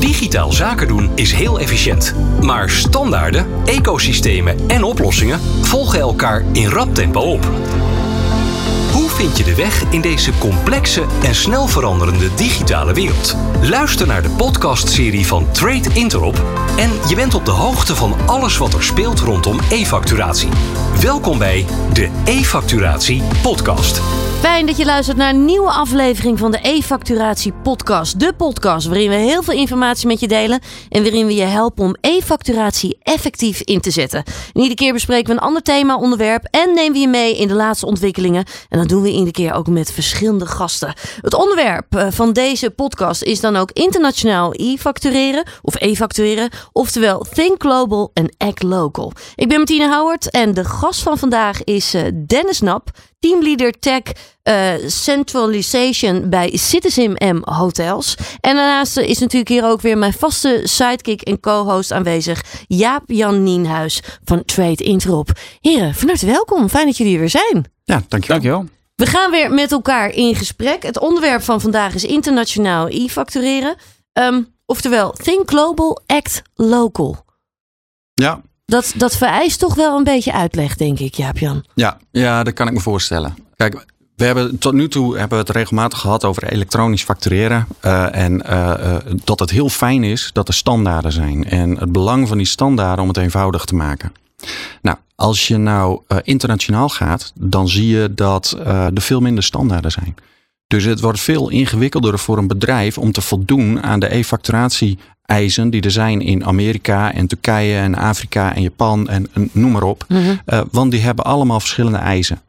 Digitaal zaken doen is heel efficiënt. Maar standaarden, ecosystemen en oplossingen volgen elkaar in rap tempo op. Hoe vind je de weg in deze complexe en snel veranderende digitale wereld? Luister naar de podcastserie van Trade Interop en je bent op de hoogte van alles wat er speelt rondom e-facturatie. Welkom bij de E-facturatie podcast. Fijn dat je luistert naar een nieuwe aflevering van de e-facturatie podcast. De podcast waarin we heel veel informatie met je delen en waarin we je helpen om e-facturatie effectief in te zetten. En iedere keer bespreken we een ander thema, onderwerp en nemen we je mee in de laatste ontwikkelingen. En dat doen we iedere keer ook met verschillende gasten. Het onderwerp eh, van deze podcast is dan ook internationaal e-factureren of e-factureren, oftewel Think Global en Act Local. Ik ben Martine Howard en de gast van vandaag is eh, Dennis Nap teamleader tech uh, centralization bij Citizen M Hotels. En daarnaast is natuurlijk hier ook weer mijn vaste sidekick en co-host aanwezig, Jaap Jan Nienhuis van Trade Interop. Heren, van harte welkom. Fijn dat jullie er weer zijn. Ja, dankjewel. dankjewel. We gaan weer met elkaar in gesprek. Het onderwerp van vandaag is internationaal e-factureren. Um, oftewel, think global, act local. Ja, dat, dat vereist toch wel een beetje uitleg, denk ik, Jaap-Jan. Ja, ja, dat kan ik me voorstellen. Kijk, we hebben tot nu toe hebben we het regelmatig gehad over elektronisch factureren. Uh, en uh, uh, dat het heel fijn is dat er standaarden zijn. En het belang van die standaarden om het eenvoudig te maken. Nou, als je nou internationaal gaat, dan zie je dat er veel minder standaarden zijn. Dus het wordt veel ingewikkelder voor een bedrijf om te voldoen aan de e-facturatie eisen die er zijn in Amerika en Turkije en Afrika en Japan en, noem maar op. Mhm. Eh, want die hebben allemaal verschillende eisen.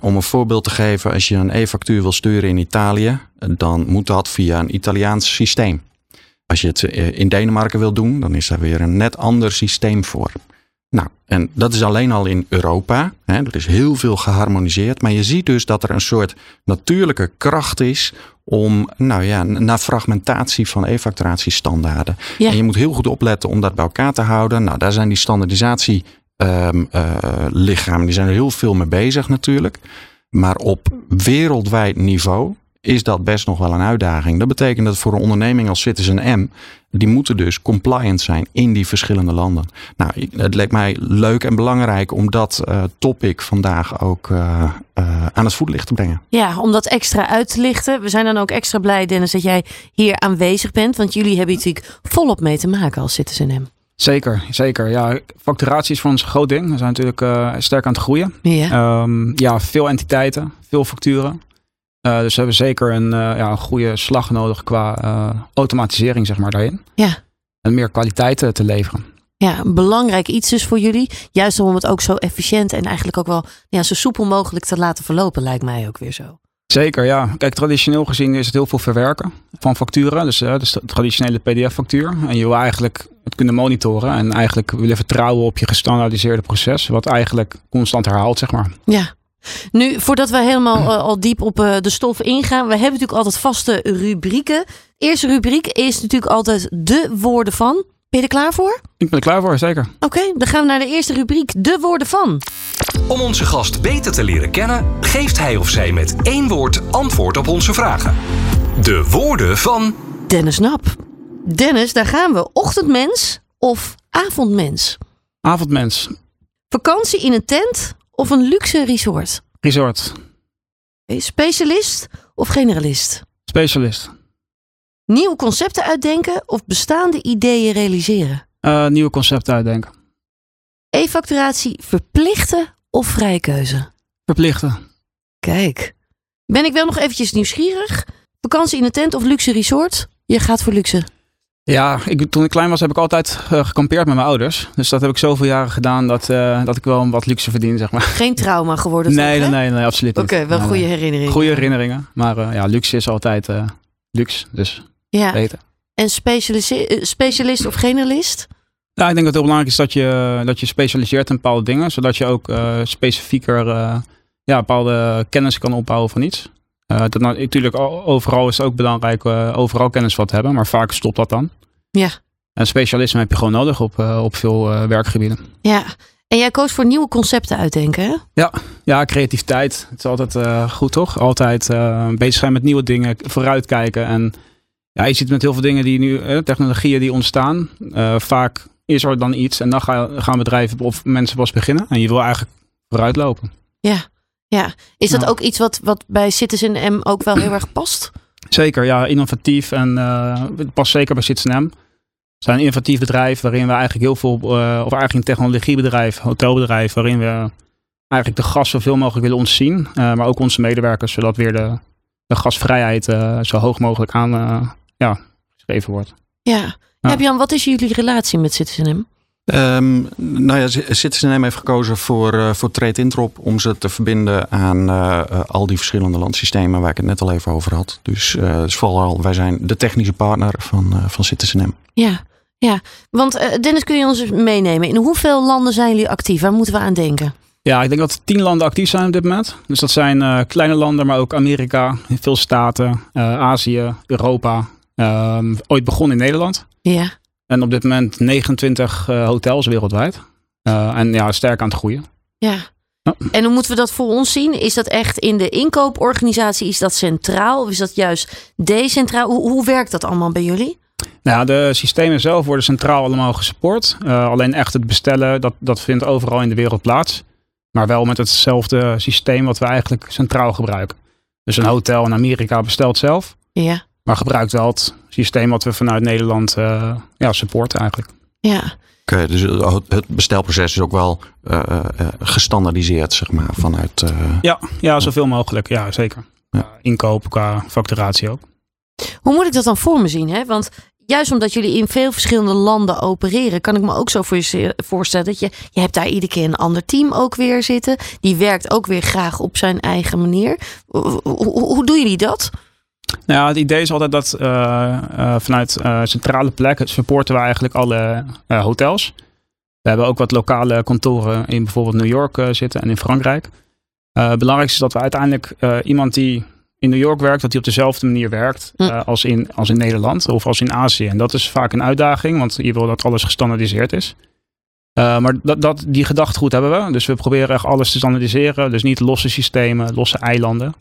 om een voorbeeld te geven, als je een e-factuur wil sturen in Italië, dan moet dat via een Italiaans systeem. Als je het eh, in Denemarken wil doen, dan is daar weer een net ander systeem voor. Nou, en dat is alleen al in Europa. Hè, er is heel veel geharmoniseerd. Maar je ziet dus dat er een soort natuurlijke kracht is om, nou ja, naar fragmentatie van e-facturatiestandaarden. En je moet heel goed opletten om dat bij elkaar te houden. Nou, daar zijn die standaardisatie um, lichamen, die zijn er heel veel mee bezig natuurlijk. Maar op wereldwijd niveau is dat best nog wel een uitdaging. Dat betekent dat voor een onderneming als Citizen M, die moeten dus compliant zijn in die verschillende landen. Nou, het leek mij leuk en belangrijk om dat uh, topic vandaag ook uh, uh, aan het voetlicht te brengen. Ja, om dat extra uit te lichten. We zijn dan ook extra blij, Dennis, dat jij hier aanwezig bent. Want jullie hebben natuurlijk volop mee te maken als Citizen M. Zeker, zeker. Ja, facturatie is voor ons een groot ding. We zijn natuurlijk sterk aan het groeien. Ja. Um, ja, veel entiteiten, veel facturen. Uh, dus we hebben zeker een, uh, ja, een goede slag nodig qua uh, automatisering, zeg maar, daarin. Ja. En meer kwaliteit te leveren. Ja, een belangrijk iets dus voor jullie. Juist om het ook zo efficiënt en eigenlijk ook wel ja, zo soepel mogelijk te laten verlopen, lijkt mij ook weer zo. Zeker, ja. Kijk, traditioneel gezien is het heel veel verwerken van facturen. Dus, dus de traditionele PDF-factuur. En je wil eigenlijk het kunnen monitoren. En eigenlijk willen vertrouwen op je gestandaardiseerde proces. Wat eigenlijk constant herhaalt, zeg maar. Ja, nu, voordat we helemaal uh, al diep op uh, de stof ingaan, we hebben natuurlijk altijd vaste rubrieken. Eerste rubriek is natuurlijk altijd de woorden van. Ben je er klaar voor? Ik ben er klaar voor, zeker. Oké, dan gaan we naar de eerste rubriek, de woorden van. Om onze gast beter te leren kennen, geeft hij of zij met één woord antwoord op onze vragen. De woorden van. Dennis Nap. Dennis, daar gaan we. Ochtendmens of avondmens? Avondmens. Vakantie in een tent of een luxe resort? Resort. Specialist of generalist? Specialist. Nieuwe concepten uitdenken of bestaande ideeën realiseren? Uh, nieuwe concepten uitdenken. E-facturatie verplichten of vrije keuze? Verplichten. Kijk. Ben ik wel nog eventjes nieuwsgierig? Vakantie in een tent of luxe resort? Je gaat voor luxe. Ja, ik, toen ik klein was heb ik altijd uh, gekampeerd met mijn ouders. Dus dat heb ik zoveel jaren gedaan dat, uh, dat ik wel wat luxe verdien, zeg maar. Geen trauma geworden? nee, nee, nee, nee, absoluut niet. Oké, wel goede herinneringen. Goede herinneringen. Maar uh, ja, luxe is altijd luxe, dus ja. weten. En specialist of generalist? Ja, ik denk dat het heel belangrijk is dat je, dat je specialiseert in bepaalde dingen. Zodat je ook specifieker ja, bepaalde kennis kan opbouwen van iets. Uh, dat natuurlijk overal is het ook belangrijk uh, overal kennis wat hebben, maar vaak stopt dat dan. Ja. En specialisme heb je gewoon nodig op, uh, op veel werkgebieden. Ja. En jij koos voor nieuwe concepten uitdenken, hè? Ja, ja creativiteit. Het is altijd goed, toch? Altijd bezig zijn met nieuwe dingen, vooruitkijken. En Ja, je ziet met heel veel dingen die nu, technologieën die ontstaan. vaak is er dan iets en dan gaan bedrijven of mensen pas beginnen. En je wil eigenlijk vooruitlopen. Ja, ja. Is dat ook iets wat, wat bij Citizen M ook wel heel erg past? Zeker, ja, innovatief en uh, het past zeker bij Citizen M. We zijn een innovatief bedrijf waarin we eigenlijk heel veel, uh, of eigenlijk een technologiebedrijf, hotelbedrijf, waarin we eigenlijk de gas zoveel mogelijk willen ontzien. Uh, maar ook onze medewerkers, zodat weer de, de gasvrijheid zo hoog mogelijk aan ja, geschreven wordt. Ja. ja. Jan, wat is jullie relatie met Citizen M? Um, nou ja, Citizen heeft gekozen voor, uh, voor Trade Introp om ze te verbinden aan uh, al die verschillende landsystemen waar ik het net al even over had. Dus, uh, dus vooral, wij zijn de technische partner van, van Citizen Ja, ja. want Dennis, kun je ons meenemen? In hoeveel landen zijn jullie actief? Waar moeten we aan denken? Ja, ik denk dat tien landen actief zijn op dit moment. Dus dat zijn kleine landen, maar ook Amerika, veel staten, Azië, Europa. Ehm, ooit begonnen in Nederland. Ja. En op dit moment 29 uh, eh, hotels wereldwijd. Uh, en ja, sterk aan het groeien. Ja. ja. En hoe moeten we dat voor ons zien? Is dat echt in de inkooporganisatie? Is dat centraal? Of is dat juist decentraal? Hoe, hoe werkt dat allemaal bij jullie? Nou, de systemen zelf worden centraal allemaal gesupport. Uh, alleen echt het bestellen, dat, dat vindt overal in de wereld plaats. Maar wel met hetzelfde systeem wat we eigenlijk centraal gebruiken. Dus een hotel in Amerika bestelt zelf. Ja. Maar gebruikt wel het systeem wat we vanuit Nederland uh, ja, supporten eigenlijk. Ja. Oké, dus het bestelproces is ook wel uh, uh, gestandaardiseerd, zeg maar, vanuit... Ja, ja, zoveel mogelijk. Ja, zeker. Ja. inkoop, qua facturatie ook. Hoe moet ik dat dan voor me zien? Hè? Want juist omdat jullie in veel verschillende landen opereren, kan ik me ook zo voor je voorstellen dat je, je hebt daar iedere keer een ander team ook weer zitten. Die werkt ook weer graag op zijn eigen manier. Hoe, hoe, hoe doen jullie dat? Nou ja, het idee is altijd dat uh, uh, vanuit uh, centrale plekken supporten we eigenlijk alle hotels. We hebben ook wat lokale kantoren in bijvoorbeeld New York zitten en in Frankrijk. het belangrijkste is dat we uiteindelijk iemand die in New York werkt, dat hij op dezelfde manier werkt hm. als, in, als in Nederland of als in Azië. En dat is vaak een uitdaging, want je wil dat alles gestandardiseerd is. maar dat, dat, die gedachtegoed hebben we. Dus we proberen echt alles te standaardiseren. Dus niet losse systemen, losse eilanden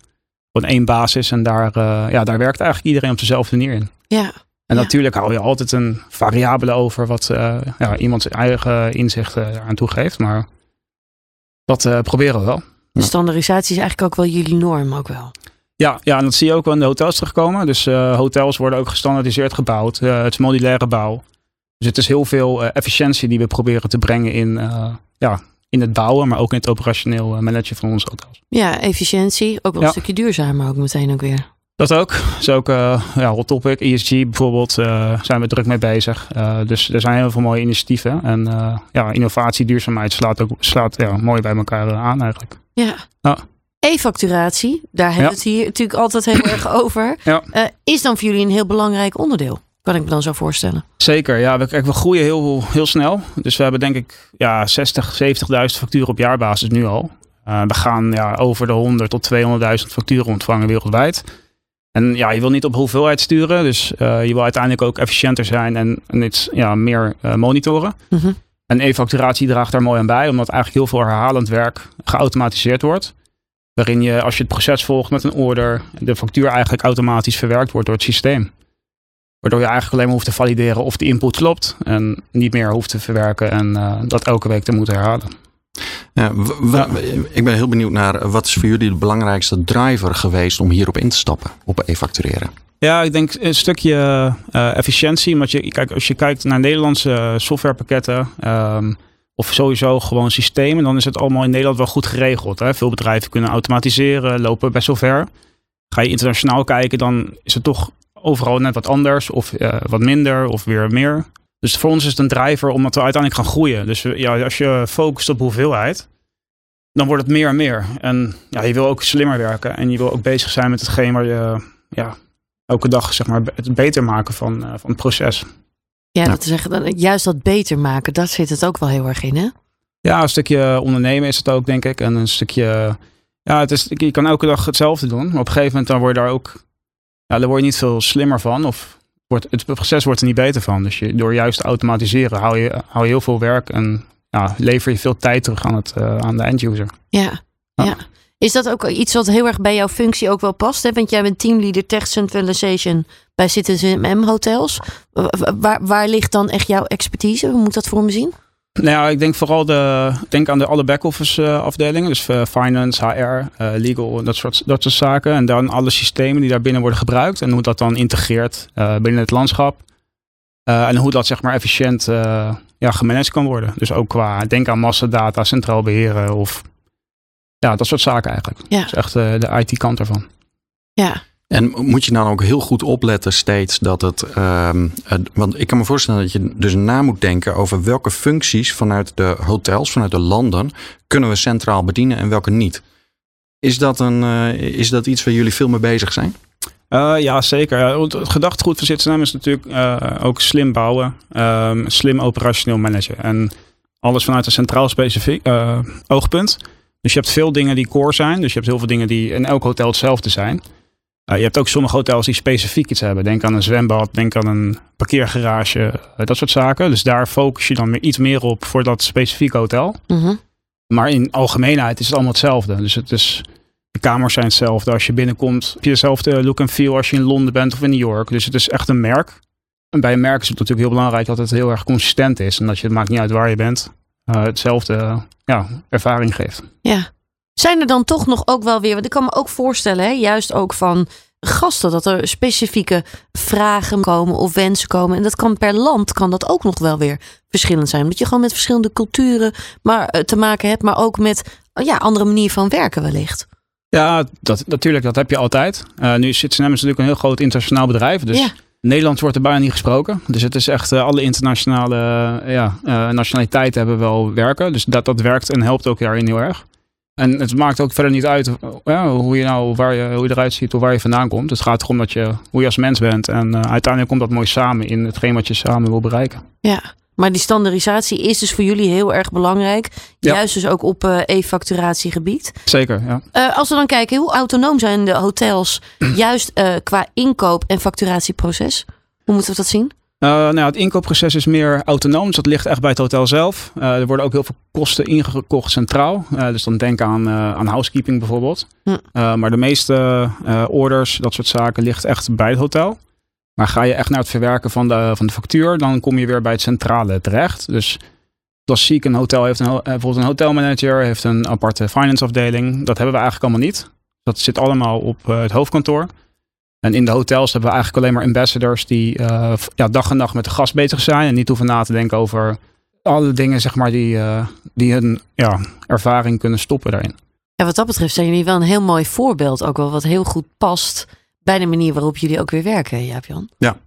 gewoon één basis. En daar, uh, ja, daar werkt eigenlijk iedereen op dezelfde manier in. Ja. En natuurlijk hou je altijd een variabele over wat uh, ja, iemand zijn eigen inzicht uh, aan toegeeft. Maar dat proberen we wel. De standaardisatie is eigenlijk ook wel jullie norm ook wel. Ja, ja, en dat zie je ook wel in de hotels terugkomen. Dus hotels worden ook gestandaardiseerd gebouwd. het is modulaire bouw. Dus het is heel veel efficiëntie die we proberen te brengen in ja, in het bouwen, maar ook in het operationeel eh, managen van onze hotels. Ja, efficiëntie. Ook wel een stukje duurzamer ook meteen ook weer. Dat ook. Dat is ook uh, ja, hot topic. ESG bijvoorbeeld uh, zijn we druk mee bezig. Uh, dus er zijn heel veel mooie initiatieven. En ja, innovatie, duurzaamheid slaat ook slaat, ja, mooi bij elkaar aan eigenlijk. Ja. ja. E-facturatie, daar hebben we het hier natuurlijk altijd heel erg over. Ja. is dan voor jullie een heel belangrijk onderdeel? Kan ik me dan zo voorstellen. Zeker, ja. We, kijk, we groeien heel, heel snel. Dus we hebben denk ik ja, 60, 70.000 facturen op jaarbasis nu al. Uh, we gaan ja, over de 100 tot 200.000 facturen ontvangen wereldwijd. En ja, je wil niet op hoeveelheid sturen. Dus uh, je wil uiteindelijk ook efficiënter zijn en, en iets ja, meer uh, monitoren. Mm -hmm. En e-facturatie draagt daar mooi aan bij, omdat eigenlijk heel veel herhalend werk geautomatiseerd wordt. Waarin je, als je het proces volgt met een order, de factuur eigenlijk automatisch verwerkt wordt door het systeem. Waardoor je eigenlijk alleen maar hoeft te valideren of de input klopt. En niet meer hoeft te verwerken en uh, dat elke week te moeten herhalen. Ja, Ik ben heel benieuwd naar wat is voor jullie de belangrijkste driver geweest om hierop in te stappen, op e-factureren? Ja, ik denk een stukje uh, efficiëntie. Want je, kijk, als je kijkt naar Nederlandse softwarepakketten um, of sowieso gewoon systemen, dan is het allemaal in Nederland wel goed geregeld. Hè? Veel bedrijven kunnen automatiseren, lopen best wel ver. Ga je internationaal kijken, dan is het toch overal net wat anders of uh, wat minder of weer meer. Dus voor ons is het een driver omdat we uiteindelijk gaan groeien. Dus ja, als je focust op hoeveelheid, dan wordt het meer en meer. En ja, je wil ook slimmer werken en je wil ook bezig zijn met hetgeen waar je ja, elke dag zeg maar, het beter maken van, uh, van het proces. Ja, dat is echt, juist dat beter maken, dat zit het ook wel heel erg in, hè? Ja, een stukje ondernemen is het ook, denk ik. En een stukje, ja, het is, je kan elke dag hetzelfde doen. Maar op een gegeven moment dan word je daar ook ja, daar word je niet veel slimmer van. Of wordt, het proces wordt er niet beter van. Dus je, door juist te automatiseren hou je, hou je heel veel werk en ja, lever je veel tijd terug aan, het, uh, aan de end-user. Ja, ja. Is dat ook iets wat heel erg bij jouw functie ook wel past? Hè? Want jij bent teamleader Tech Centralization bij Citizen M Hotels. Waar, waar ligt dan echt jouw expertise? Hoe moet dat voor me zien? Nou ja, ik denk vooral de, denk aan de alle back-office uh, afdelingen. Dus uh, finance, HR, uh, legal, dat soort, dat soort zaken. En dan alle systemen die daarbinnen worden gebruikt. En hoe dat dan integreert binnen het landschap. en hoe dat zeg maar efficiënt ja, gemanaged kan worden. Dus ook qua, denk aan massadata, centraal beheren of ja, dat soort zaken eigenlijk. Ja. Dat is echt de IT-kant ervan. Ja, en moet je dan ook heel goed opletten steeds dat het. Uh, want ik kan me voorstellen dat je dus na moet denken over welke functies vanuit de hotels, vanuit de landen, kunnen we centraal bedienen en welke niet. Is dat, een, uh, is dat iets waar jullie veel mee bezig zijn? Uh, ja, zeker. Het gedachtegoed van Zitsnaam is natuurlijk uh, ook slim bouwen, um, slim operationeel managen. En alles vanuit een centraal specifiek oogpunt. Dus je hebt veel dingen die core zijn. Dus je hebt heel veel dingen die in elk hotel hetzelfde zijn. Uh, je hebt ook sommige hotels die specifiek iets hebben. Denk aan een zwembad, denk aan een parkeergarage, uh, dat soort zaken. Dus daar focus je dan weer iets meer op voor dat specifieke hotel. Mhm. Maar in algemeenheid is het allemaal hetzelfde. Dus het is, de kamers zijn hetzelfde. Als je binnenkomt, heb je dezelfde look en feel als je in Londen bent of in New York. Dus het is echt een merk. En bij een merk is het natuurlijk heel belangrijk dat het heel erg consistent is. En dat je, het maakt niet uit waar je bent, uh, hetzelfde ja, ervaring geeft. Ja, zijn er dan toch nog ook wel weer, want ik kan me ook voorstellen, hè, juist ook van gasten, dat er specifieke vragen komen of wensen komen. En dat kan per land, kan dat ook nog wel weer verschillend zijn. Omdat je gewoon met verschillende culturen maar, eh, te maken hebt, maar ook met oh ja, andere manier van werken wellicht. Ja, dat, natuurlijk, dat heb je altijd. Uh, nu zit Sinem natuurlijk een heel groot internationaal bedrijf. Dus ja. Nederlands wordt er bijna niet gesproken. Dus het is echt uh, alle internationale ja, nationaliteiten hebben wel werken. Dus dat, dat werkt en helpt ook daarin heel erg. En het maakt ook verder niet uit ja, hoe, je nou, waar je, hoe je eruit ziet of waar je vandaan komt. Het gaat erom dat je, hoe je als mens bent. En uh, uiteindelijk komt dat mooi samen in hetgeen wat je samen wil bereiken. Ja, maar die standaardisatie is dus voor jullie heel erg belangrijk. Juist dus ook op uh, e-facturatiegebied. Zeker, ja. Uh, als we dan kijken, hoe autonoom zijn de hotels juist qua inkoop- en facturatieproces? Hoe moeten we dat zien? Uh, nou, het inkoopproces is meer autonoom, dus dat ligt echt bij het hotel zelf. Uh, er worden ook heel veel kosten ingekocht centraal. Uh, dus dan denk aan, aan housekeeping bijvoorbeeld. Hm. maar de meeste orders, dat soort zaken, ligt echt bij het hotel. Maar ga je echt naar het verwerken van de, van de factuur, dan kom je weer bij het centrale terecht. Dus klassiek, een hotel heeft een, bijvoorbeeld een hotelmanager, heeft een aparte finance afdeling. Dat hebben we eigenlijk allemaal niet. Dat zit allemaal op het hoofdkantoor. En in de hotels hebben we eigenlijk alleen maar ambassadors die uh, ja, dag en nacht met de gast bezig zijn. En niet hoeven na te denken over alle dingen zeg maar, die, uh, die hun ja, ervaring kunnen stoppen daarin. Ja, wat dat betreft zijn jullie wel een heel mooi voorbeeld. Ook wel wat heel goed past bij de manier waarop jullie ook weer werken, Jaap-Jan. Ja.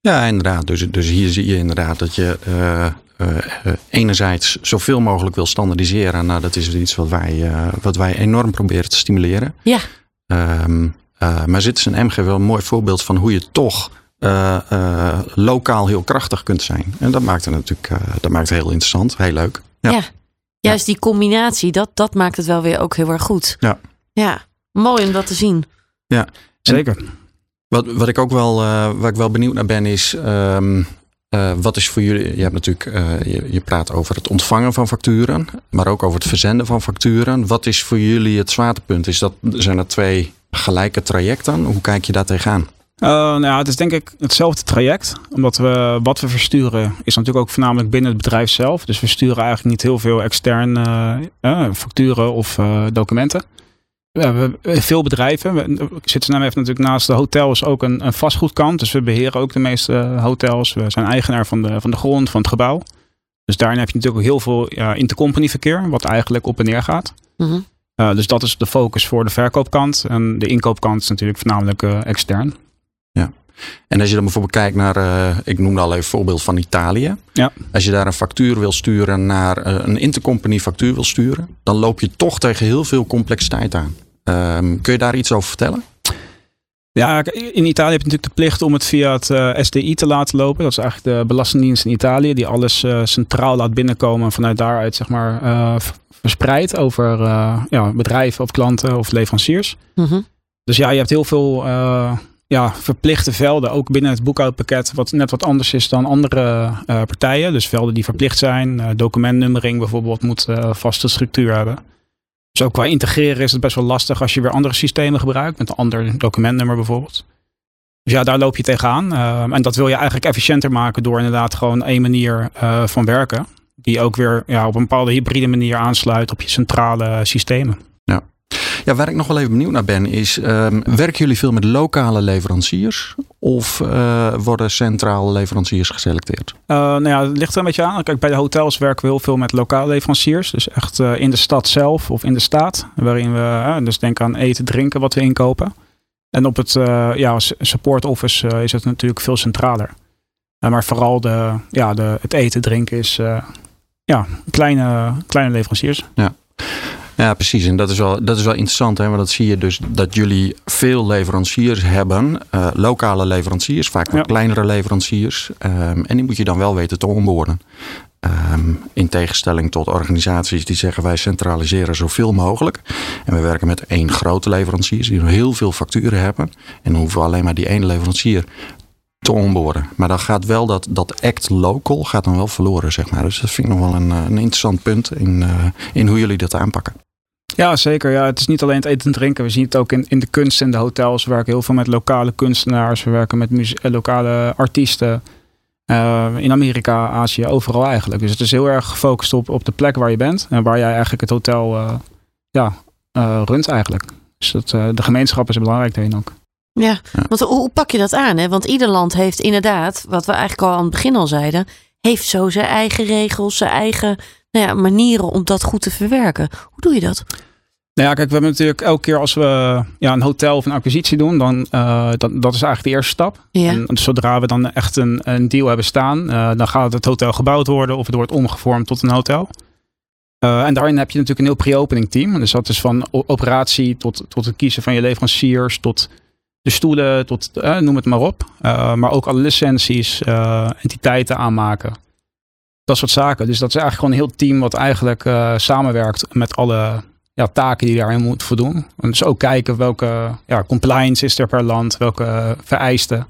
ja, inderdaad. Dus, dus hier zie je inderdaad dat je uh, enerzijds zoveel mogelijk wil standaardiseren. Nou, dat is iets wat wij, wat wij enorm proberen te stimuleren. Ja. Um, uh, maar zit een MG wel een mooi voorbeeld van hoe je toch uh, uh, lokaal heel krachtig kunt zijn. En dat maakt het natuurlijk dat maakt het heel interessant, heel leuk. Ja, ja. juist die combinatie, dat, dat maakt het wel weer ook heel erg goed. Ja, ja. mooi om dat te zien. Ja, zeker. wat, wat ik ook wel, waar ik wel benieuwd naar ben, is um, uh, wat is voor jullie, je hebt natuurlijk, uh, je, je, praat over het ontvangen van facturen, maar ook over het verzenden van facturen. Wat is voor jullie het zwaartepunt? Is dat, zijn er twee gelijke trajecten? Hoe kijk je daar tegenaan? Uh, nou ja, het is denk ik hetzelfde traject. Omdat we wat we versturen is natuurlijk ook voornamelijk binnen het bedrijf zelf. Dus we sturen eigenlijk niet heel veel externe facturen of documenten. We hebben veel bedrijven. Zitten heeft natuurlijk naast de hotels ook een, een vastgoedkant. Dus we beheren ook de meeste hotels. We zijn eigenaar van de, van de grond, van het gebouw. Dus daarin heb je natuurlijk ook heel veel ja, intercompany verkeer. Wat eigenlijk op en neer gaat. Mhm. Uh, dus dat is de focus voor de verkoopkant. En de inkoopkant is natuurlijk voornamelijk uh, extern. Ja. En als je dan bijvoorbeeld kijkt naar, uh, ik noemde al even een voorbeeld van Italië. Ja. Als je daar een factuur wil sturen naar een intercompany factuur wil sturen, dan loop je toch tegen heel veel complexiteit aan. Um, kun je daar iets over vertellen? Ja, in Italië heb je natuurlijk de plicht om het via het uh, SDI te laten lopen. Dat is eigenlijk de Belastingdienst in Italië, die alles uh, centraal laat binnenkomen en vanuit daaruit zeg maar uh, verspreid over ja, bedrijven of klanten of leveranciers. -hmm. Dus ja, je hebt heel veel ja, verplichte velden, ook binnen het boekhoudpakket, wat net wat anders is dan andere partijen. Dus velden die verplicht zijn, documentnummering bijvoorbeeld moet vaste structuur hebben. Dus ook qua integreren is het best wel lastig als je weer andere systemen gebruikt, met een ander documentnummer bijvoorbeeld. Dus ja, daar loop je tegenaan. Uh, en dat wil je eigenlijk efficiënter maken door inderdaad gewoon één manier uh, van werken. Die ook weer ja, op een bepaalde hybride manier aansluit op je centrale systemen. Ja. Ja, waar ik nog wel even benieuwd naar ben, is: um, werken jullie veel met lokale leveranciers of uh, worden centrale leveranciers geselecteerd? Uh, nou ja, het ligt er een beetje aan. Kijk, bij de hotels werken we heel veel met lokale leveranciers. Dus echt uh, in de stad zelf of in de staat. Waarin we, dus denk aan eten, drinken wat we inkopen. En op het ja, support office is het natuurlijk veel centraler. maar vooral de, ja, de, het eten, drinken is ja, kleine, kleine leveranciers. Ja. Ja, precies. En dat is wel, dat is wel interessant, hè? want dat zie je dus dat jullie veel leveranciers hebben, uh, lokale leveranciers, vaak wat kleinere leveranciers. Um, en die moet je dan wel weten te onboorden. Um, in tegenstelling tot organisaties die zeggen wij centraliseren zoveel mogelijk. En we werken met één grote leverancier die heel veel facturen hebben. En dan hoeven we alleen maar die ene leverancier te onboorden. Maar dan gaat wel dat, dat act local gaat dan wel verloren, zeg maar. Dus dat vind ik nog wel een, een interessant punt in, uh, in hoe jullie dat aanpakken. Ja, zeker. Ja, het is niet alleen het eten en drinken. We zien het ook in, in de kunst en de hotels. We werken heel veel met lokale kunstenaars. We werken met lokale artiesten. In Amerika, Azië, overal eigenlijk. Dus het is heel erg gefocust op, op de plek waar je bent. En waar jij eigenlijk het hotel ja, runt eigenlijk. Dus dat, de gemeenschap is belangrijk daarin ook. Ja, want hoe pak je dat aan? Hè? Want ieder land heeft inderdaad, wat we eigenlijk al aan het begin al zeiden, heeft zo zijn eigen regels, zijn eigen nou ja, manieren om dat goed te verwerken. Hoe doe je dat? Nou ja, kijk, we hebben natuurlijk elke keer als we ja, een hotel of een acquisitie doen, dan uh, dat, dat is eigenlijk de eerste stap. Ja. En zodra we dan echt een, een deal hebben staan, uh, dan gaat het hotel gebouwd worden of het wordt omgevormd tot een hotel. Uh, en daarin heb je natuurlijk een heel pre-opening team. Dus dat is van operatie tot, tot het kiezen van je leveranciers, tot de stoelen, tot noem het maar op. maar ook alle licenties, entiteiten aanmaken dat soort zaken. Dus dat is eigenlijk gewoon een heel team wat eigenlijk samenwerkt met alle ja, taken die daarin moet voldoen. En dus ook kijken welke ja, compliance is er per land, welke vereisten.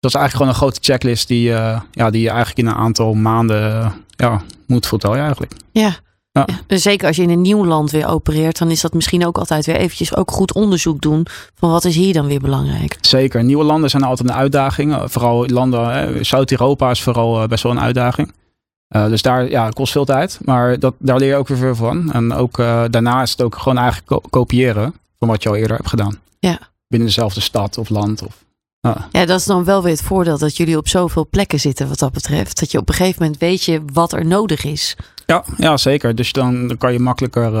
Dat is eigenlijk gewoon een grote checklist die, ja, die je eigenlijk in een aantal maanden ja, moet voltooien eigenlijk. Ja. Ja. ja. Dus zeker als je in een nieuw land weer opereert, dan is dat misschien ook altijd weer eventjes ook goed onderzoek doen van wat is hier dan weer belangrijk. Zeker. Nieuwe landen zijn altijd een uitdaging. Vooral landen, Zuid-Europa is vooral best wel een uitdaging. Uh, dus daar ja, kost veel tijd, maar dat, daar leer je ook weer veel van. En ook uh, daarna is het ook gewoon eigenlijk kopiëren van wat je al eerder hebt gedaan. Ja. Binnen dezelfde stad of land. Of. Ja, dat is dan wel weer het voordeel dat jullie op zoveel plekken zitten wat dat betreft. Dat je op een gegeven moment weet je wat er nodig is. Ja, ja zeker. Dus dan, dan kan je makkelijker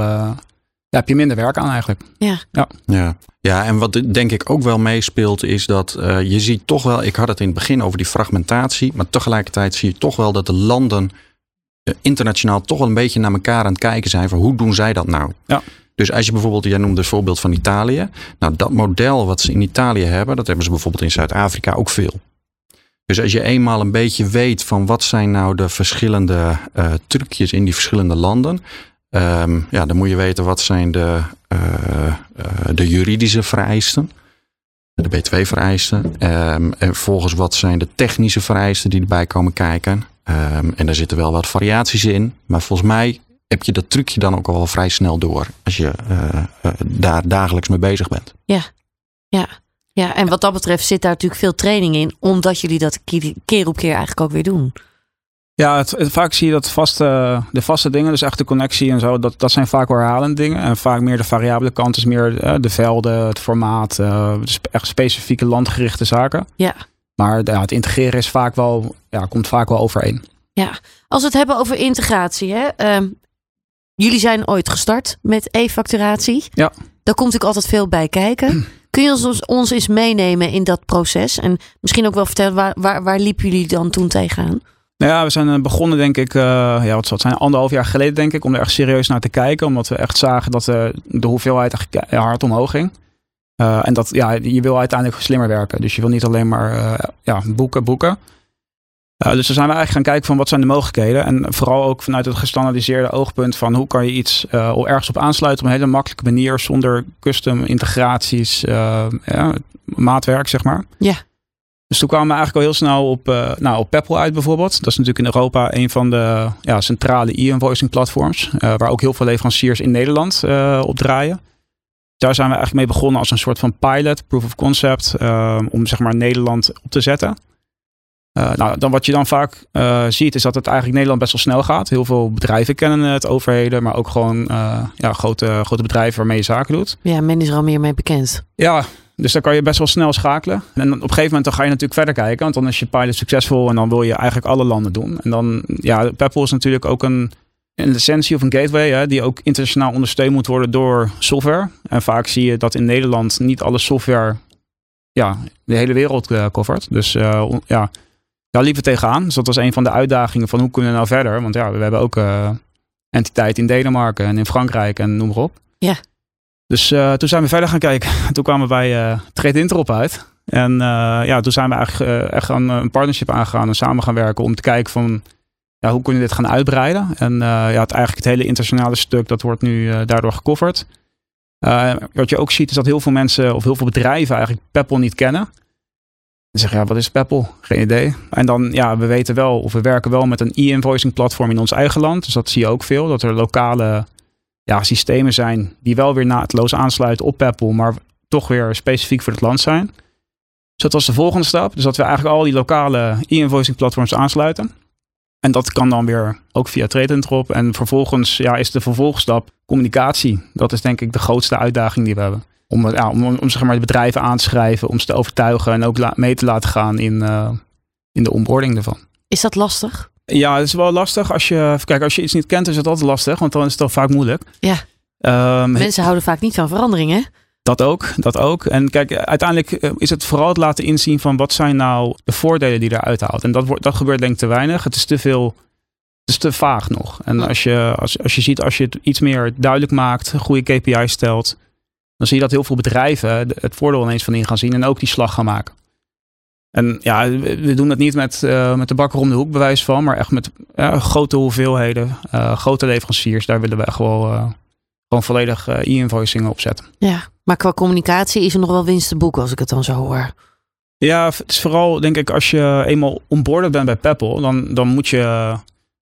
ja, heb je minder werk aan eigenlijk. Ja. Ja, ja. ja en wat denk ik ook wel meespeelt is dat uh, je ziet toch wel, ik had het in het begin over die fragmentatie, maar tegelijkertijd zie je toch wel dat de landen uh, internationaal toch wel een beetje naar elkaar aan het kijken zijn van hoe doen zij dat nou? Ja. Dus als je bijvoorbeeld, jij noemde het voorbeeld van Italië. Nou, dat model wat ze in Italië hebben, dat hebben ze bijvoorbeeld in Zuid-Afrika ook veel. Dus als je eenmaal een beetje weet van wat zijn nou de verschillende uh, trucjes in die verschillende landen, Um, ja, dan moet je weten wat zijn de, uh, uh, de juridische vereisten. De B2-vereisten. Um, ehm, en volgens wat zijn de technische vereisten die erbij komen kijken. Um, en daar zitten wel wat variaties in. Maar volgens mij heb je dat trucje dan ook al vrij snel door. Als je daar dagelijks mee bezig bent. Ja, ja. Ja, en wat dat betreft zit daar natuurlijk veel training in. Omdat jullie dat keer op keer eigenlijk ook weer doen. Ja, het, het, vaak zie je dat vaste, de vaste dingen, dus echt de connectie en zo, dat, dat zijn vaak wel herhalende dingen. En vaak meer de variabele kant is meer uh, de velden, het formaat, uh, echt specifieke landgerichte zaken. Ja. Maar ja, het integreren is vaak wel, ja, komt vaak wel overeen. Ja, als we het hebben over integratie, hè, uh, jullie zijn ooit gestart met e-facturatie. Ja. Daar komt natuurlijk altijd veel bij kijken. Kun je ons, ons eens meenemen in dat proces? En misschien ook wel vertellen, waar, waar, waar liepen jullie dan toen tegenaan? Nou ja, we zijn eh, begonnen denk ik, uh, ja, wat het zijn, anderhalf jaar geleden denk ik, om er echt serieus naar te kijken. Omdat we echt zagen dat uh, de hoeveelheid echt hard omhoog ging. En dat, ja, je wil uiteindelijk slimmer werken. Dus je wil niet alleen maar ja, boeken, boeken. Dus dan zijn we eigenlijk gaan kijken van wat zijn de mogelijkheden. En vooral ook vanuit het gestandardiseerde oogpunt van hoe kan je iets ergens op aansluiten op een hele makkelijke manier. Zonder custom integraties, ja, maatwerk zeg maar. Ja. Dus toen kwamen we eigenlijk al heel snel op, uh, nou, op Peppel uit bijvoorbeeld. Dat is natuurlijk in Europa een van de ja, centrale e-invoicing platforms. Uh, waar ook heel veel leveranciers in Nederland uh, op draaien. Daar zijn we eigenlijk mee begonnen als een soort van pilot, proof of concept. om zeg maar Nederland op te zetten. Nou, dan wat je dan vaak ziet is dat het eigenlijk Nederland best wel snel gaat. Heel veel bedrijven kennen het, overheden, maar ook gewoon ja, grote, grote bedrijven waarmee je zaken doet. Ja, men is er al meer mee bekend. Ja, dus dan kan je best wel snel schakelen. En op een gegeven moment dan ga je natuurlijk verder kijken. Want dan is je pilot succesvol en dan wil je eigenlijk alle landen doen. En dan, ja, Peppel is natuurlijk ook een, een licentie of een gateway. Hè, die ook internationaal ondersteund moet worden door software. En vaak zie je dat in Nederland niet alle software ja, de hele wereld covert. Dus ja, daar liepen we tegenaan. Dus dat was een van de uitdagingen van hoe kunnen we nou verder. Want ja, we hebben ook uh, entiteit in Denemarken en in Frankrijk en noem maar op. Ja. Dus uh, toen zijn we verder gaan kijken. Toen kwamen we bij uh, Trade Interop uit. En uh, ja, toen zijn we eigenlijk echt een, een partnership aangegaan en samen gaan werken om te kijken van ja, hoe kunnen we dit gaan uitbreiden. En ja, het, eigenlijk het hele internationale stuk, dat wordt nu daardoor gecoverd. wat je ook ziet is dat heel veel mensen of heel veel bedrijven eigenlijk Peppel niet kennen. En zeggen, ja, wat is Peppel? Geen idee. En dan, ja, we weten wel, of we werken wel met een e-invoicing platform in ons eigen land. Dus dat zie je ook veel, dat er lokale ja, systemen zijn die wel weer naadloos aansluiten op Peppel, maar toch weer specifiek voor het land zijn. Dus dat was de volgende stap. Dus dat we eigenlijk al die lokale e-invoicing platforms aansluiten. En dat kan dan weer ook via TradeIntrop. En vervolgens ja, is de vervolgstap communicatie. Dat is denk ik de grootste uitdaging die we hebben. Om, ja, om, om zeg maar, de bedrijven aan te schrijven, om ze te overtuigen en ook mee te laten gaan in, uh, in de onboarding ervan. Is dat lastig? Ja, het is wel lastig. Als je, kijk, als je iets niet kent, is het altijd lastig, want dan is het al vaak moeilijk. Ja. Um, Mensen houden vaak niet van veranderingen. Dat ook, dat ook. En kijk, uiteindelijk eh, is het vooral het laten inzien van wat zijn nou de voordelen die eruit haalt. En dat, wordt, dat gebeurt denk ik te weinig. Het is te veel, het is te vaag nog. En als je, als, als je ziet, als je het iets meer duidelijk maakt, goede KPI's stelt, dan zie je dat heel veel bedrijven het voordeel ineens van in gaan zien en ook die slag gaan maken. En ja, we doen het niet met, uh, met de bakker om de hoek bewijs van, maar echt met grote hoeveelheden, uh, grote leveranciers. Daar willen we gewoon, uh, gewoon volledig e-invoicing op zetten. Ja, maar qua communicatie is er nog wel winst te boeken als ik het dan zo hoor. Ja, het is vooral denk ik als je eenmaal onboarded bent bij Peppel, dan, dan moet je...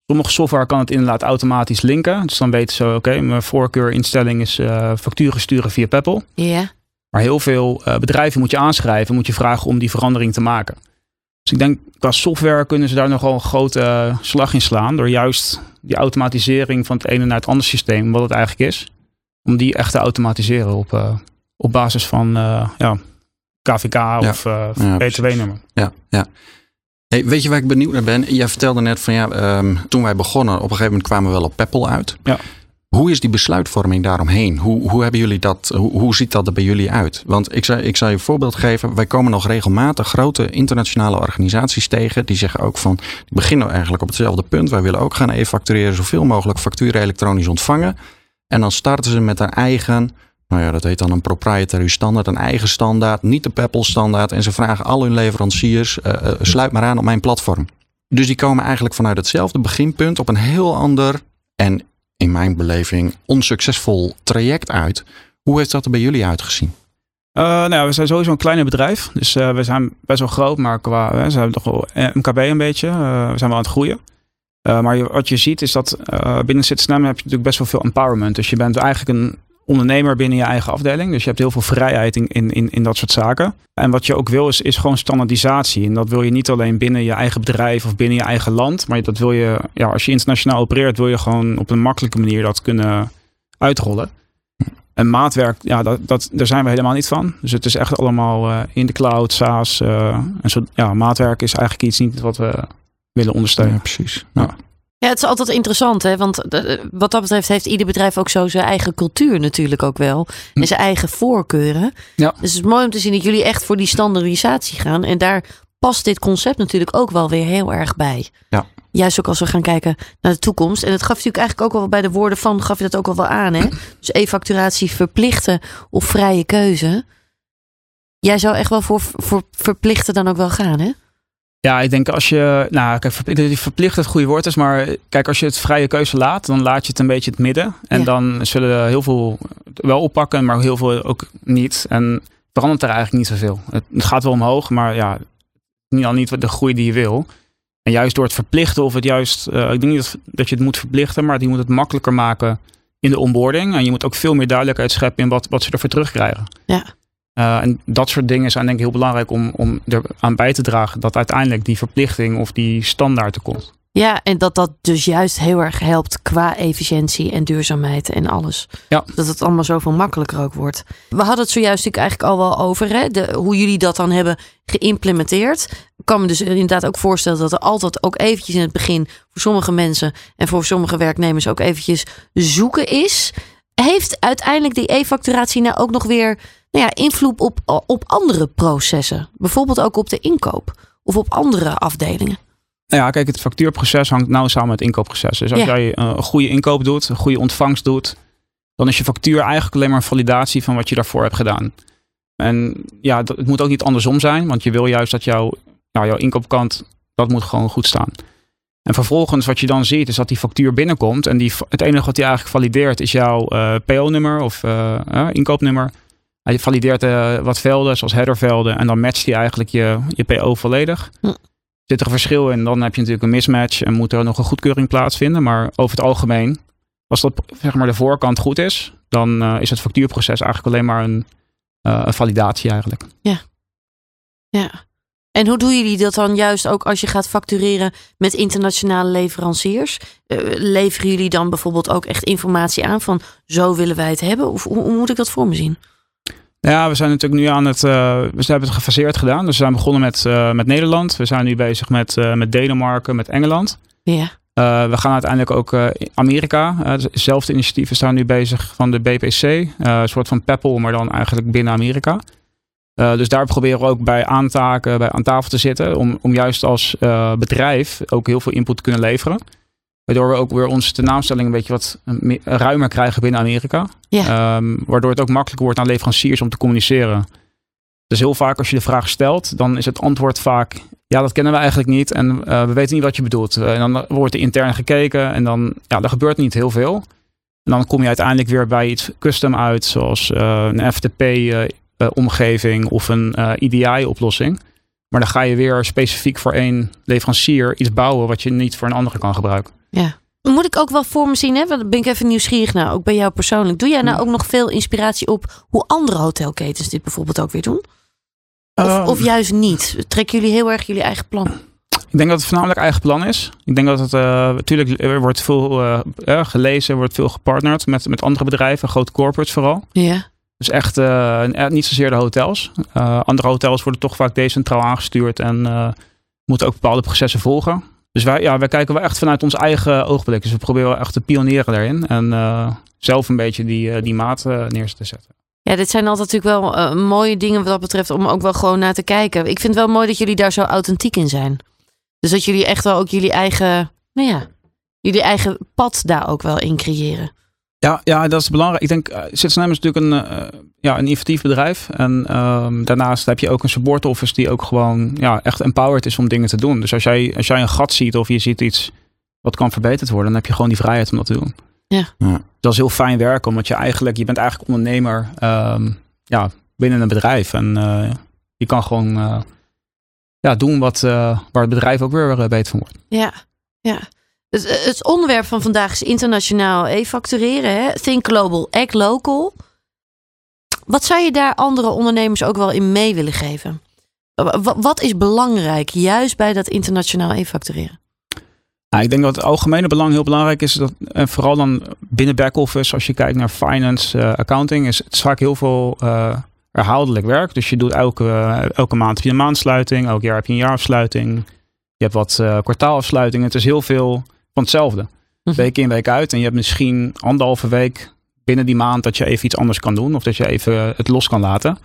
Sommige software kan het inderdaad automatisch linken. Dus dan weten ze, oké, mijn voorkeurinstelling is facturen sturen via Peppel. Ja. Maar heel veel uh, bedrijven moet je aanschrijven, moet je vragen om die verandering te maken. Dus ik denk qua software kunnen ze daar nogal een grote uh, slag in slaan. Door juist die automatisering van het ene naar het andere systeem, wat het eigenlijk is. Om die echt te automatiseren op, uh, op basis van ja, KVK of ja, BTW-nummer. Ja, ja. Hey, weet je waar ik benieuwd naar ben? Jij vertelde net van ja, um, toen wij begonnen, op een gegeven moment kwamen we wel op Peppel uit. Ja. Hoe is die besluitvorming daaromheen? Hoe, hoe, hebben jullie dat, hoe, hoe ziet dat er bij jullie uit? Want ik zal, ik zal je een voorbeeld geven. Wij komen nog regelmatig grote internationale organisaties tegen. Die zeggen ook van, die beginnen eigenlijk op hetzelfde punt. Wij willen ook gaan e-factureren, zoveel mogelijk facturen elektronisch ontvangen. En dan starten ze met een eigen, nou ja, dat heet dan een proprietary standaard, een eigen standaard, niet de Peppel standaard. En ze vragen al hun leveranciers, uh, uh, sluit maar aan op mijn platform. Dus die komen eigenlijk vanuit hetzelfde beginpunt op een heel ander en in mijn beleving onsuccesvol traject uit. Hoe heeft dat er bij jullie uitgezien? Uh, nou, we zijn sowieso een kleiner bedrijf. Dus we zijn best wel groot, maar qua, we hebben toch wel MKB een beetje. we zijn wel aan het groeien. maar wat je ziet is dat binnen CitySnam heb je natuurlijk best wel veel empowerment. Dus je bent eigenlijk een ondernemer binnen je eigen afdeling. Dus je hebt heel veel vrijheid in, in, in dat soort zaken. En wat je ook wil is, is gewoon standaardisatie. En dat wil je niet alleen binnen je eigen bedrijf of binnen je eigen land. Maar dat wil je, ja, als je internationaal opereert, wil je gewoon op een makkelijke manier dat kunnen uitrollen. En maatwerk, ja, dat, dat, daar zijn we helemaal niet van. Dus het is echt allemaal uh, in de cloud, SaaS. Uh, en zo, ja, maatwerk is eigenlijk iets niet wat we willen ondersteunen. Ja, precies. Ja. Ja, het is altijd interessant, hè? Want eh, wat dat betreft heeft ieder bedrijf ook zo zijn eigen cultuur natuurlijk ook wel. En hm. zijn eigen voorkeuren. Ja. Dus het is mooi om te zien dat jullie echt voor die standaardisatie gaan. En daar past dit concept natuurlijk ook wel weer heel erg bij. Ja. Juist ook als we gaan kijken naar de toekomst. En het gaf natuurlijk eigenlijk ook wel bij de woorden van, gaf je dat ook al wel aan, hè? Dus e-facturatie verplichten of vrije keuze. Jij zou echt wel voor, voor verplichten dan ook wel gaan, hè? Ja, ik denk als je, nou kijk, verplicht, verplicht het goede woord is, maar kijk, als je het vrije keuze laat, dan laat je het een beetje het midden. En dan zullen heel veel wel oppakken, maar heel veel ook niet. En verandert er eigenlijk niet zoveel. Het, het gaat wel omhoog, maar ja, niet al niet de groei die je wil. En juist door het verplichten of het juist, uh, ik denk niet dat, dat je het moet verplichten, maar die moet het makkelijker maken in de onboarding. En je moet ook veel meer duidelijkheid scheppen in wat, wat ze ervoor terugkrijgen. Ja. Uh, en dat soort dingen zijn denk ik heel belangrijk om, om er aan bij te dragen dat uiteindelijk die verplichting of die standaard er komt. Ja, en dat dat dus juist heel erg helpt qua efficiëntie en duurzaamheid en alles. Ja. Dat het allemaal zoveel makkelijker ook wordt. We hadden het zojuist natuurlijk eigenlijk al wel over hè, de, hoe jullie dat dan hebben geïmplementeerd. Ik kan me dus inderdaad ook voorstellen dat er altijd ook eventjes in het begin voor sommige mensen en voor sommige werknemers ook eventjes zoeken is. Heeft uiteindelijk die e-facturatie nou ook nog weer nou ja, invloed op, op andere processen? Bijvoorbeeld ook op de inkoop of op andere afdelingen? Nou ja, kijk, het factuurproces hangt nauw samen met het inkoopproces. Dus als jij eh, een goede inkoop doet, een goede ontvangst doet, dan is je factuur eigenlijk alleen maar een validatie van wat je daarvoor hebt gedaan. En ja, het moet ook niet andersom zijn, want je wil juist dat jouw, nou, jouw inkoopkant, dat moet gewoon goed staan. En vervolgens wat je dan ziet is dat die factuur binnenkomt en die, het enige wat die eigenlijk valideert is jouw uh, eh, PO-nummer of uh, inkoopnummer. Hij valideert wat velden, zoals headervelden, en dan matcht hij eigenlijk je, je PO volledig. Hm zit er een verschil in. Dan heb je natuurlijk een mismatch en moet er nog een goedkeuring plaatsvinden. Maar over het algemeen, als dat zeg maar de voorkant goed is, dan uh, is het factuurproces eigenlijk alleen maar een, uh, een validatie eigenlijk. Ja. Ja. En hoe doen jullie dat dan juist ook als je gaat factureren met internationale leveranciers? Uh, leveren jullie dan bijvoorbeeld ook echt informatie aan van zo willen wij het hebben? Of hoe, hoe moet ik dat voor me zien? Ja, we zijn natuurlijk nu aan het. Uh, we hebben het gefaseerd gedaan. Dus we zijn begonnen met, uh, met Nederland. We zijn nu bezig met, uh, met Denemarken, met Engeland. Ja. we gaan uiteindelijk ook Amerika. hetzelfde initiatief. We staan nu bezig van de BPC. een soort van Peppel, maar dan eigenlijk binnen Amerika. dus daar proberen we ook bij aantaken, bij aan tafel te zitten. Om, om juist als bedrijf ook heel veel input te kunnen leveren. Waardoor we ook weer onze tenaamstelling een beetje wat ruimer krijgen binnen Amerika. Ja. Um, waardoor het ook makkelijker wordt aan leveranciers om te communiceren. Dus heel vaak als je de vraag stelt, dan is het antwoord vaak... Ja, dat kennen we eigenlijk niet en uh, we weten niet wat je bedoelt. Uh, en dan wordt er intern gekeken en dan ja, er gebeurt niet heel veel. En dan kom je uiteindelijk weer bij iets custom uit, zoals uh, een FTP-omgeving of een EDI-oplossing. Maar dan ga je weer specifiek voor één leverancier iets bouwen wat je niet voor een andere kan gebruiken. Ja. Moet ik ook wel voor me zien, hè? Want ben ik even nieuwsgierig naar, ook bij jou persoonlijk. Doe jij nou ook nog veel inspiratie op hoe andere hotelketens dit bijvoorbeeld ook weer doen? Of, ehm. of juist niet? Trekken jullie heel erg jullie eigen plan? Ik denk dat het voornamelijk eigen plan is. Ik denk dat het uh, natuurlijk er wordt veel uh, gelezen, wordt veel gepartnerd met, met andere bedrijven, grote corporates vooral. Ja. Dus echt uh, niet zozeer de hotels. andere hotels worden toch vaak decentraal aangestuurd en moeten ook bepaalde processen volgen. Dus wij, ja, wij kijken wel echt vanuit ons eigen oogblik. Dus we proberen echt te pionieren daarin. En uh, zelf een beetje die, uh, die maat uh, neer te zetten. Ja, dit zijn altijd natuurlijk wel mooie dingen wat dat betreft om ook wel gewoon naar te kijken. Ik vind het wel mooi dat jullie daar zo authentiek in zijn. Dus dat jullie echt wel ook jullie eigen, nou ja, jullie eigen pad daar ook wel in creëren. Ja, ja, dat is belangrijk. Ik denk, Citizen is natuurlijk een, uh, ja, een innovatief bedrijf. En um, daarnaast heb je ook een support office die ook gewoon ja, echt empowered is om dingen te doen. Dus als jij, als jij een gat ziet of je ziet iets wat kan verbeterd worden, dan heb je gewoon die vrijheid om dat te doen. Ja. ja. Dat is heel fijn werken, omdat je eigenlijk, je bent eigenlijk ondernemer um, ja, binnen een bedrijf. En uh, je kan gewoon uh, ja, doen wat, uh, waar het bedrijf ook weer beter van wordt. Ja, ja. Het, het onderwerp van vandaag is internationaal e-factureren. Think global, act local. Wat zou je daar andere ondernemers ook wel in mee willen geven? Wat is belangrijk juist bij dat internationaal e-factureren? Nou, ik denk dat het algemene belang heel belangrijk is. Dat, en vooral dan binnen back-office, als je kijkt naar finance, uh, accounting, is het vaak heel veel uh, herhaaldelijk werk. Dus je doet elke, elke maand heb je een maandsluiting, elk jaar heb je een jaarafsluiting. Je hebt wat kwartaalafsluitingen. Het is heel veel van hetzelfde. Mhm. Week in, week uit. En je hebt misschien anderhalve week binnen die maand dat je even iets anders kan doen. Of dat je even het los kan laten.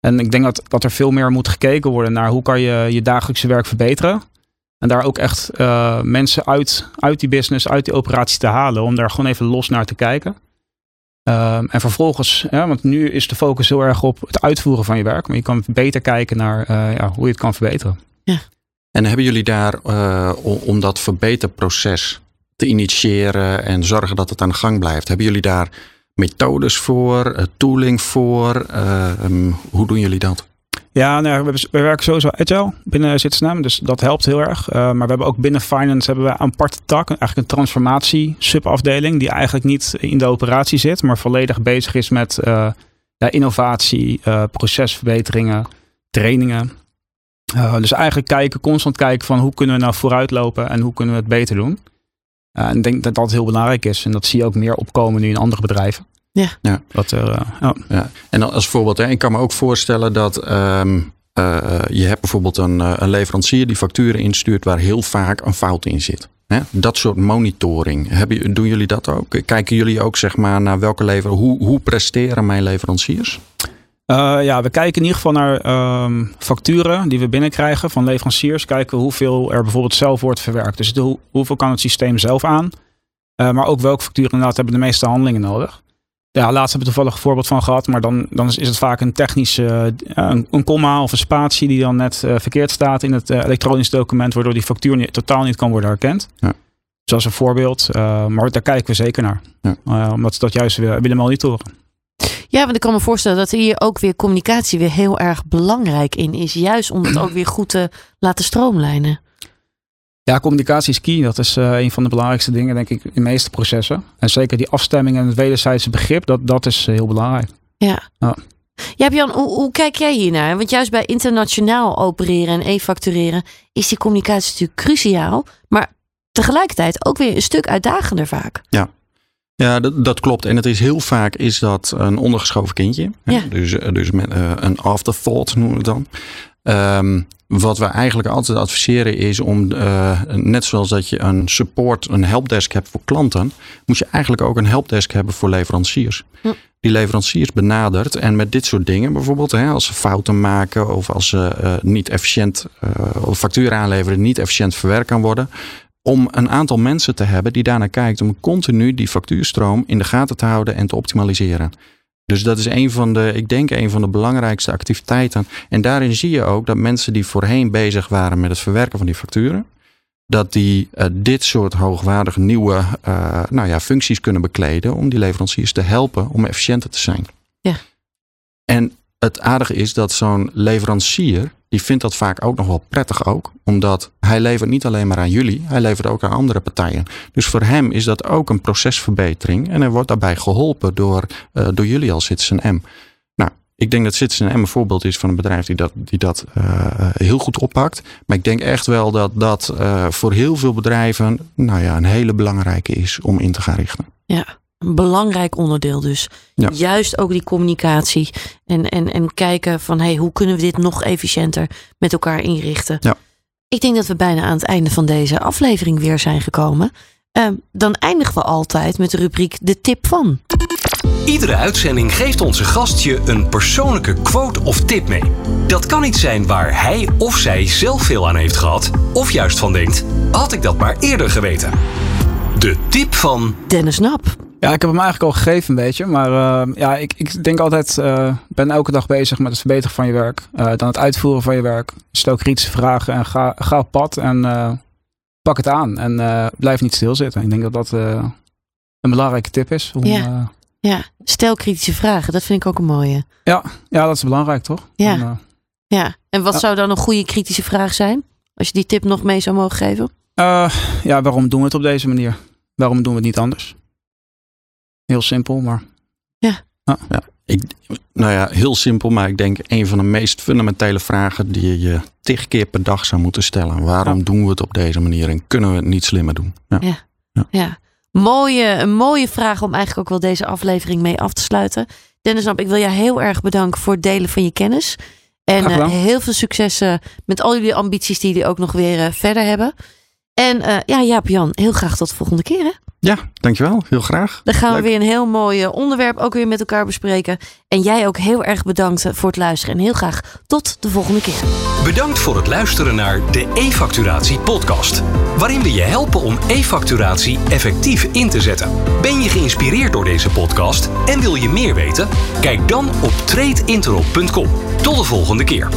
En ik denk dat, dat er veel meer moet gekeken worden naar hoe kan je je dagelijkse werk verbeteren. En daar ook echt uh, mensen uit, uit die business, uit die operatie te halen. Om daar gewoon even los naar te kijken. Um, en vervolgens, ja, want nu is de focus heel erg op het uitvoeren van je werk. Maar je kan beter kijken naar uh, ja, hoe je het kan verbeteren. Ja. En hebben jullie daar uh, om dat verbeterproces te initiëren en zorgen dat het aan gang blijft, hebben jullie daar methodes voor, uh, tooling voor? Uh, um, hoe doen jullie dat? Ja, nou, we, we, werken sowieso agile binnen Citizen dus dat helpt heel erg. Maar we hebben ook binnen finance hebben we een aparte tak, eigenlijk een transformatie subafdeling die eigenlijk niet in de operatie zit, maar volledig bezig is met ja, innovatie, procesverbeteringen, trainingen. Dus eigenlijk kijken, constant kijken van hoe kunnen we nou vooruitlopen en hoe kunnen we het beter doen. en ik denk dat dat heel belangrijk is en dat zie je ook meer opkomen nu in andere bedrijven. Ja. ja. Wat er, uh, ja. ja. En als voorbeeld, hè, ik kan me ook voorstellen dat um, uh, je hebt bijvoorbeeld een, een leverancier die facturen instuurt waar heel vaak een fout in zit. Hè? Dat soort monitoring. Hebben, doen jullie dat ook? Kijken jullie ook zeg maar, naar welke lever, hoe, hoe presteren mijn leveranciers? Uh, ja, we kijken in ieder geval naar um, facturen die we binnenkrijgen van leveranciers. Kijken hoeveel er bijvoorbeeld zelf wordt verwerkt. Dus de, hoeveel kan het systeem zelf aan? Uh, maar ook welke facturen inderdaad hebben de meeste handelingen nodig. Ja, laatst hebben we toevallig een voorbeeld van gehad, maar dan, dan is het vaak een technische, uh, een, een komma of een spatie die dan net uh, verkeerd staat in het elektronisch document, waardoor die factuur niet, totaal niet kan worden herkend. Ja. Zoals een voorbeeld, maar daar kijken we zeker naar. Ja. omdat we dat juist willen, willen monitoren. Ja, want ik kan me voorstellen dat hier ook weer communicatie weer heel erg belangrijk in is. Juist om het ook weer goed te laten stroomlijnen. Ja, communicatie is key. Dat is uh, een van de belangrijkste dingen, denk ik, in de meeste processen. En zeker die afstemming en het wederzijdse begrip, dat, dat is heel belangrijk. Ja. ja. Ja, Jan, hoe, hoe, kijk jij hiernaar? Want juist bij internationaal opereren en e-factureren is die communicatie natuurlijk cruciaal, maar tegelijkertijd ook weer een stuk uitdagender vaak. Ja, ja, dat, dat, klopt. En het is heel vaak is dat een ondergeschoven kindje. Ja. Dus, dus met, uh, een afterthought noemen we het dan. Um, wat we eigenlijk altijd adviseren is om, uh, net zoals dat je een support, een helpdesk hebt voor klanten, moet je eigenlijk ook een helpdesk hebben voor leveranciers. Hm. Die leveranciers benadert en met dit soort dingen, bijvoorbeeld hè, als ze fouten maken of als ze uh, niet efficiënt uh, of factuur aanleveren, niet efficiënt verwerkt kan worden. Om een aantal mensen te hebben die daarnaar kijkt om continu die factuurstroom in de gaten te houden en te optimaliseren. Dus dat is een van de, ik denk, een van de belangrijkste activiteiten. En daarin zie je ook dat mensen die voorheen bezig waren met het verwerken van die facturen, dat die uh, dit soort hoogwaardige nieuwe uh, nou ja, functies kunnen bekleden om die leveranciers te helpen om efficiënter te zijn. Ja. En het aardige is dat zo'n leverancier, die vindt dat vaak ook nog wel prettig ook. Omdat hij levert niet alleen maar aan jullie, hij levert ook aan andere partijen. Dus voor hem is dat ook een procesverbetering. En hij wordt daarbij geholpen door, uh, door jullie als Citizen M. Nou, ik denk dat Citizen M een voorbeeld is van een bedrijf die dat, die dat uh, heel goed oppakt. Maar ik denk echt wel dat dat voor heel veel bedrijven nou ja, een hele belangrijke is om in te gaan richten. Ja. Een belangrijk onderdeel dus. Ja. Juist ook die communicatie. En, en, en kijken van hey, hoe kunnen we dit nog efficiënter met elkaar inrichten. Ja. Ik denk dat we bijna aan het einde van deze aflevering weer zijn gekomen. Uh, dan eindigen we altijd met de rubriek De Tip van. Iedere uitzending geeft onze gast je een persoonlijke quote of tip mee. Dat kan iets zijn waar hij of zij zelf veel aan heeft gehad, of juist van denkt: had ik dat maar eerder geweten. De tip van Dennis Nap. Ja, ik heb hem eigenlijk al gegeven een beetje. Maar uh, ja, ik, ik denk altijd, uh, ben elke dag bezig met het verbeteren van je werk. Uh, dan het uitvoeren van je werk. Stel kritische vragen en ga, ga op pad en pak het aan. En blijf niet stilzitten. Ik denk dat dat een belangrijke tip is. Om, ja. ja, stel kritische vragen. Dat vind ik ook een mooie. Ja, ja dat is belangrijk toch? Ja, en, ja. en wat zou dan een goede kritische vraag zijn? Als je die tip nog mee zou mogen geven? ja, waarom doen we het op deze manier? Waarom doen we het niet anders? Heel simpel, maar. Ja. ja. Ik, nou ja, heel simpel, maar ik denk een van de meest fundamentele vragen die je tig keer per dag zou moeten stellen. Waarom doen we het op deze manier en kunnen we het niet slimmer doen? Ja. ja. ja. Mooie, een mooie vraag om eigenlijk ook wel deze aflevering mee af te sluiten. Dennis ik wil jou heel erg bedanken voor het delen van je kennis. En uh, heel veel succes met al jullie ambities die jullie ook nog weer uh, verder hebben. En ja, Jaap Jan, heel graag tot de volgende keer. Hè? Ja, dankjewel. Heel graag. Dan gaan we weer een heel mooi onderwerp ook weer met elkaar bespreken. En jij ook heel erg bedankt voor het luisteren. En heel graag tot de volgende keer. Bedankt voor het luisteren naar de e-facturatie podcast. Waarin we je helpen om e-facturatie effectief in te zetten. Ben je geïnspireerd door deze podcast en wil je meer weten? Kijk dan op tradeintero.com. Tot de volgende keer.